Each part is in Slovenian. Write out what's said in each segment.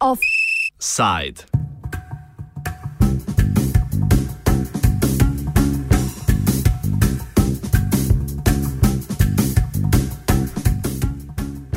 Offside.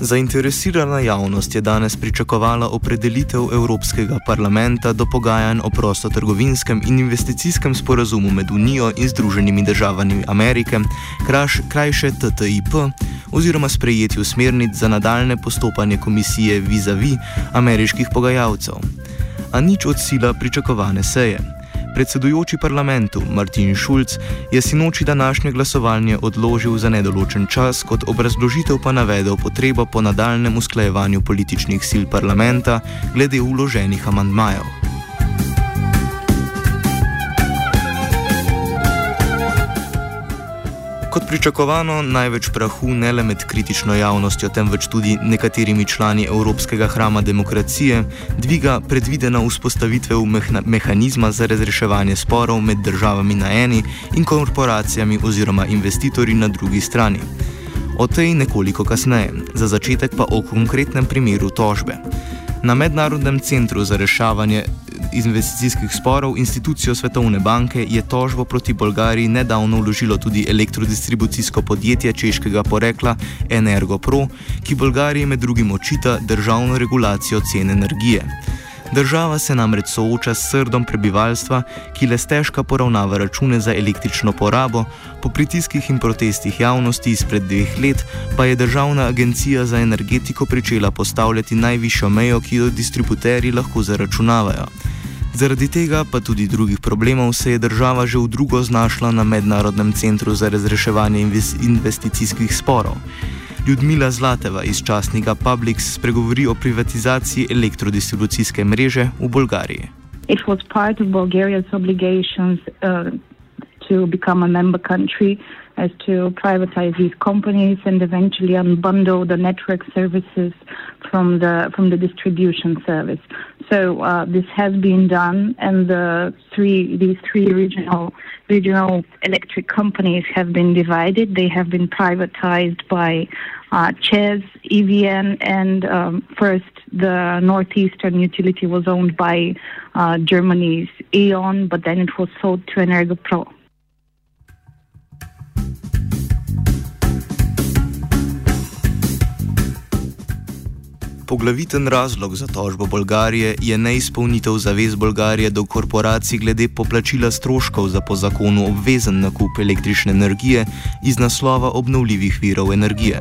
Zainteresirana javnost je danes pričakovala opredelitev Evropskega parlamenta do pogajanj o prostotrgovinskem in investicijskem sporazumu med Unijo in Združenimi državami Amerike, kraš, krajše TTIP, oziroma sprejetju smernic za nadaljne postopanje komisije vizavi ameriških pogajalcev. A nič od sila pričakovane seje. Predsedujoči parlamentu Martin Šulc je sinoči današnje glasovanje odložil za nedoločen čas, kot obrazložitev pa navedel potrebo po nadaljem usklajevanju političnih sil parlamenta glede uloženih amandmajev. Kot pričakovano, največ prahu ne le med kritično javnostjo, temveč tudi nekaterimi člani Evropskega hrama demokracije dviga predvidena vzpostavitev mehanizma za razreševanje sporov med državami na eni in korporacijami oziroma investitorji na drugi strani. O tej nekoliko kasneje, za začetek pa o konkretnem primeru tožbe. Na Mednarodnem centru za reševanje investicijskih sporov institucijo Svetovne banke je tožbo proti Bolgariji nedavno vložilo tudi elektrodistribucijsko podjetje češkega porekla Energopro, ki Bolgariji med drugim očita državno regulacijo cen energije. Država se namreč sooča s srdom prebivalstva, ki le stežka poravnava račune za električno porabo, po pritiskih in protestih javnosti izpred dveh let pa je Državna agencija za energetiko pričela postavljati najvišjo mejo, ki jo distributerji lahko zaračunavajo. Zaradi tega, pa tudi drugih problemov, se je država že v drugo znašla na Mednarodnem centru za razreševanje investicijskih sporov. Ljudmila Zlateva iz časnika Publix spregovori o privatizaciji elektrodistribucijske mreže v Bolgariji. It was part of Bulgaria's obligations uh, to become a member country as to privatize these companies and eventually unbundle the network services from the from the distribution service. So uh, this has been done, and the three these three regional regional electric companies have been divided. They have been privatized by uh, EVN, and um, first the northeastern utility was owned by uh, Germany's E.ON, but then it was sold to Energopro. Poglaviten razlog za tožbo Bolgarije je neizpolnitev zavez Bolgarije do korporacij glede poplačila stroškov za po zakonu obvezen nakup električne energije iz naslova obnovljivih virov energije.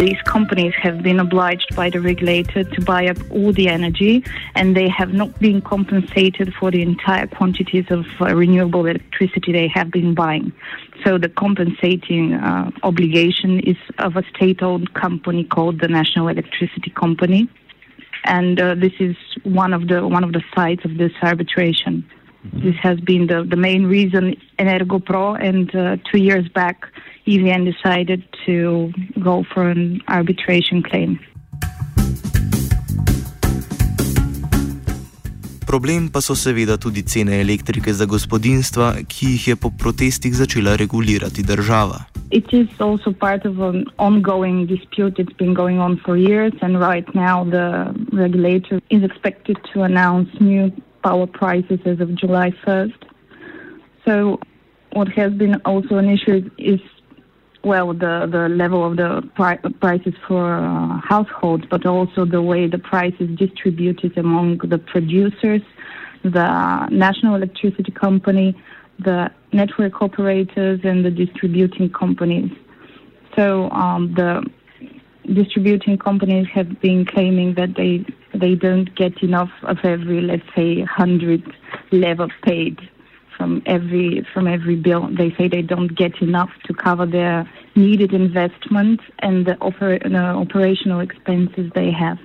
These companies have been obliged by the regulator to buy up all the energy and they have not been compensated for the entire quantities of uh, renewable electricity they have been buying. So the compensating uh, obligation is of a state-owned company called the National Electricity Company. And uh, this is one of the one of the sides of this arbitration. This has been the, the main reason Energopro and uh, two years back EVN decided to go for an arbitration claim. Problem pa so seveda tudi cene elektrike za gospodinstva, ki jih je po protestih začela regulirati država. It is also part of an ongoing dispute. It's been going on for years, and right now the regulator is expected to announce new power prices as of July 1st. So, what has been also an issue is well, the, the level of the pri- prices for uh, households, but also the way the price is distributed among the producers, the national electricity company, the network operators, and the distributing companies. So um, the distributing companies have been claiming that they they don't get enough of every, let's say, hundred level paid from every from every bill. They say they don't get enough to cover their needed investment and the oper- uh, operational expenses they have.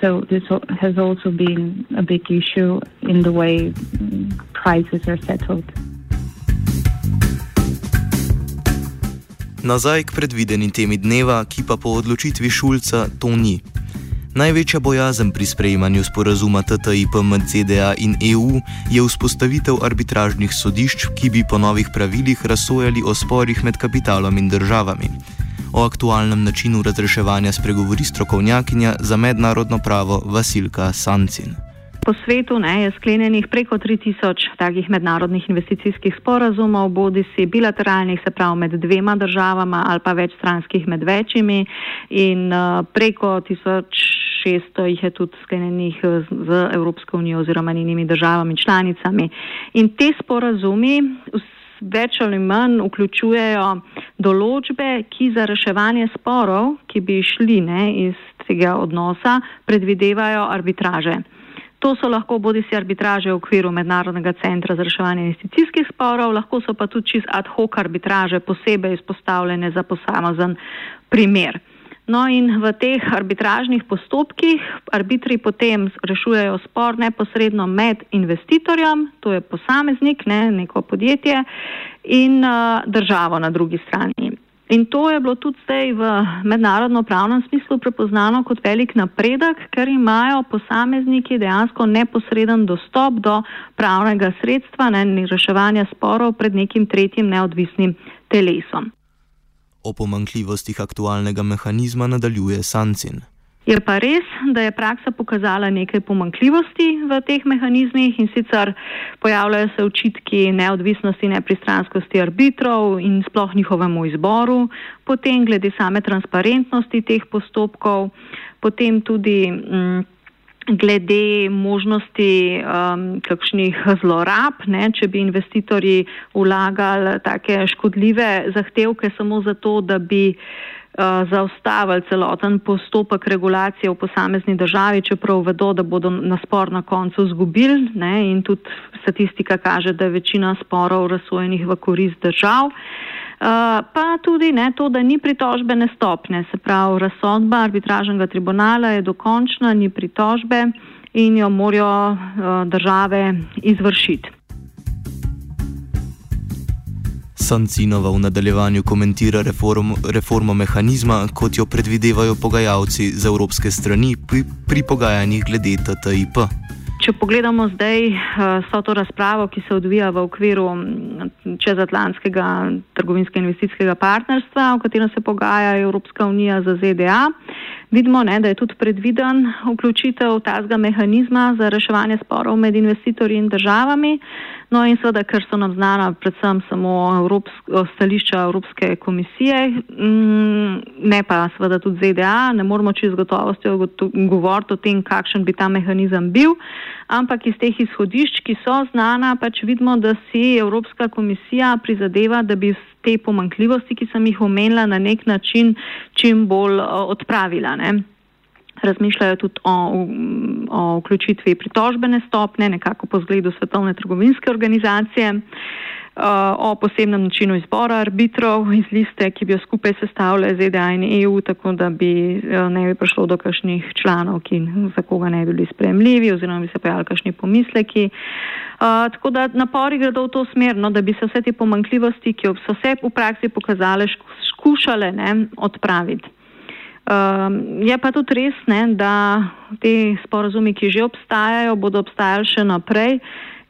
So this has also been a big issue in the way prices are settled. Nazaj k predvideni temi dneva, ki pa po odločitvi Šulca to ni. Največja bojazen pri sprejemanju sporazuma TTIP med ZDA in EU je vzpostavitev arbitražnih sodišč, ki bi po novih pravilih razsojali o sporih med kapitalom in državami. O aktualnem načinu razreševanja spregovori strokovnjakinja za mednarodno pravo Vasilka Sancin. Po svetu ne, je sklenjenih preko 3000 takih mednarodnih investicijskih sporazumov, bodi si bilateralnih, se pravi med dvema državama ali pa večstranskih med večjimi in uh, preko 1600 jih je tudi sklenjenih z Evropsko unijo oziroma njenimi državami članicami. In te sporazumi več ali manj vključujejo določbe, ki za reševanje sporov, ki bi šli ne, iz tega odnosa, predvidevajo arbitraže. To so lahko bodi si arbitraže v okviru Mednarodnega centra za reševanje investicijskih sporov, lahko so pa tudi čist ad hoc arbitraže posebej izpostavljene za posamezen primer. No in v teh arbitražnih postopkih arbitri potem rešujejo spor neposredno med investitorjem, to je posameznik, ne, neko podjetje, in uh, državo na drugi strani. In to je bilo tudi zdaj v mednarodno pravnem smislu prepoznano kot velik napredek, ker imajo posamezniki dejansko neposreden dostop do pravnega sredstva in reševanja sporov pred nekim tretjim neodvisnim telesom. O pomankljivostih aktualnega mehanizma nadaljuje Sancin. Je pa res, da je praksa pokazala nekaj pomankljivosti v teh mehanizmih in sicer pojavljajo se očitki neodvisnosti, nepristranskosti arbitrov in sploh njihovemu izboru, potem glede same transparentnosti teh postopkov, potem tudi mm, glede možnosti um, kakšnih zlorab, ne, če bi investitorji vlagali take škodljive zahtevke samo zato, da bi Eh, zaustavili celoten postopek regulacije v posamezni državi, čeprav vedo, da bodo na spor na koncu zgubili ne, in tudi statistika kaže, da je večina sporov razsojenih v korist držav. Uh, pa tudi ne, to, da ni pritožbene stopne, se pravi, razsodba arbitražnega tribunala je dokončna, ni pritožbe in jo morajo uh, države izvršiti. Sancinova v nadaljevanju komentira reform, reformo mehanizma, kot jo predvidevajo pogajalci z evropske strani pri, pri pogajanjih glede TTIP. Če pogledamo zdaj vso uh, to razpravo, ki se odvija v okviru čezatlantskega trgovinskega investicijskega partnerstva, v katerem se pogaja Evropska unija za ZDA, vidimo, ne, da je tudi predviden vključitev tazga mehanizma za reševanje sporov med investitorji in državami. No in seveda, ker so nam znana predvsem samo Evropsko, stališča Evropske komisije, ne pa seveda tudi ZDA, ne moramo čisto z gotovostjo govoriti o tem, kakšen bi ta mehanizem bil, ampak iz teh izhodišč, ki so znana, pač vidimo, da si Evropska komisija prizadeva, da bi te pomankljivosti, ki sem jih omenila, na nek način čim bolj odpravila. Ne razmišljajo tudi o, o vključitvi pritožbene stopne, nekako po zgledu Svetovne trgovinske organizacije, uh, o posebnem načinu izbora arbitrov iz liste, ki bi jo skupaj sestavljali ZDA in EU, tako da bi uh, ne bi prišlo do kakšnih članov, ki za koga ne bi bili spremljivi oziroma bi se pojavili kakšni pomisleki. Uh, tako da napori gredo v to smer, no, da bi se vse te pomankljivosti, ki so se v praksi pokazale, skušale ne, odpraviti. Um, je pa tudi res, ne, da te sporozumi, ki že obstajajo, bodo obstajali še naprej.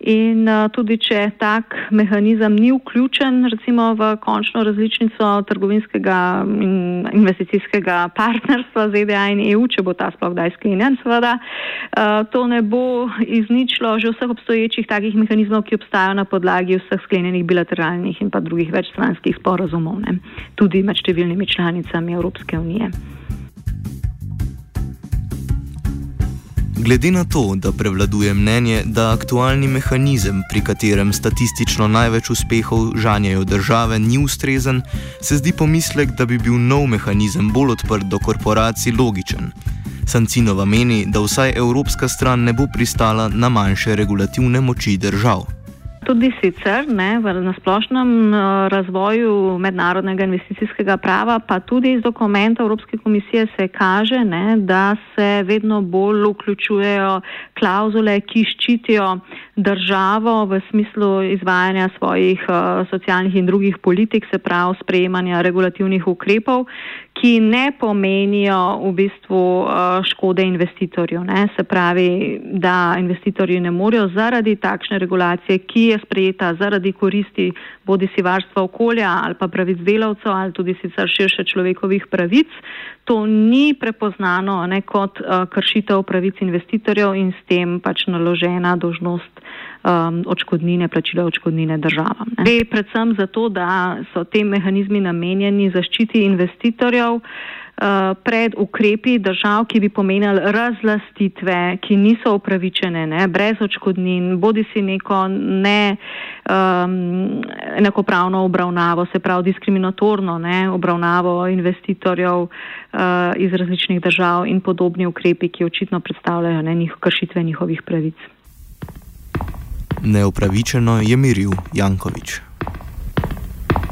In uh, tudi, če tak mehanizem ni vključen, recimo v končno različnico trgovinskega in investicijskega partnerstva ZDA in EU, če bo ta sploh kdaj sklenjen, seveda, uh, to ne bo izničilo že vseh obstoječih takih mehanizmov, ki obstajajo na podlagi vseh sklenjenih bilateralnih in pa drugih večstranskih sporozumov, ne, tudi med številnimi članicami Evropske unije. Glede na to, da prevladuje mnenje, da aktualni mehanizem, pri katerem statistično največ uspehov žanjajo države, ni ustrezen, se zdi pomislek, da bi bil nov mehanizem bolj odprt do korporacij logičen. Sancinova meni, da vsaj evropska stran ne bo pristala na manjše regulativne moči držav. Tudi sicer ne, v nasplošnem uh, razvoju mednarodnega investicijskega prava, pa tudi iz dokumenta Evropske komisije se kaže, ne, da se vedno bolj vključujejo klauzule, ki ščitijo državo v smislu izvajanja svojih uh, socialnih in drugih politik, se pravi sprejemanja regulativnih ukrepov, ki ne pomenijo v bistvu uh, škode investitorju. Ne? Se pravi, da investitorji ne morejo zaradi takšne regulacije, ki je sprejeta zaradi koristi bodi si varstva okolja ali pa pravic delavcev ali tudi sicer širše človekovih pravic, to ni prepoznano ne, kot uh, kršitev pravic investitorjev in s tem pač naložena dožnost um, očkodnine, plačila očkodnine državam. Gre predvsem zato, da so te mehanizmi namenjeni zaščiti investitorjev uh, pred ukrepi držav, ki bi pomenili razlastitve, ki niso upravičene, ne, brez očkodnin, bodi si neko ne, um, enakopravno obravnavo, se pravi diskriminatorno ne, obravnavo investitorjev uh, iz različnih držav in podobni ukrepi, ki očitno predstavljajo ne, njih, kršitve njihovih pravic neupravičeno je miril Jankovič.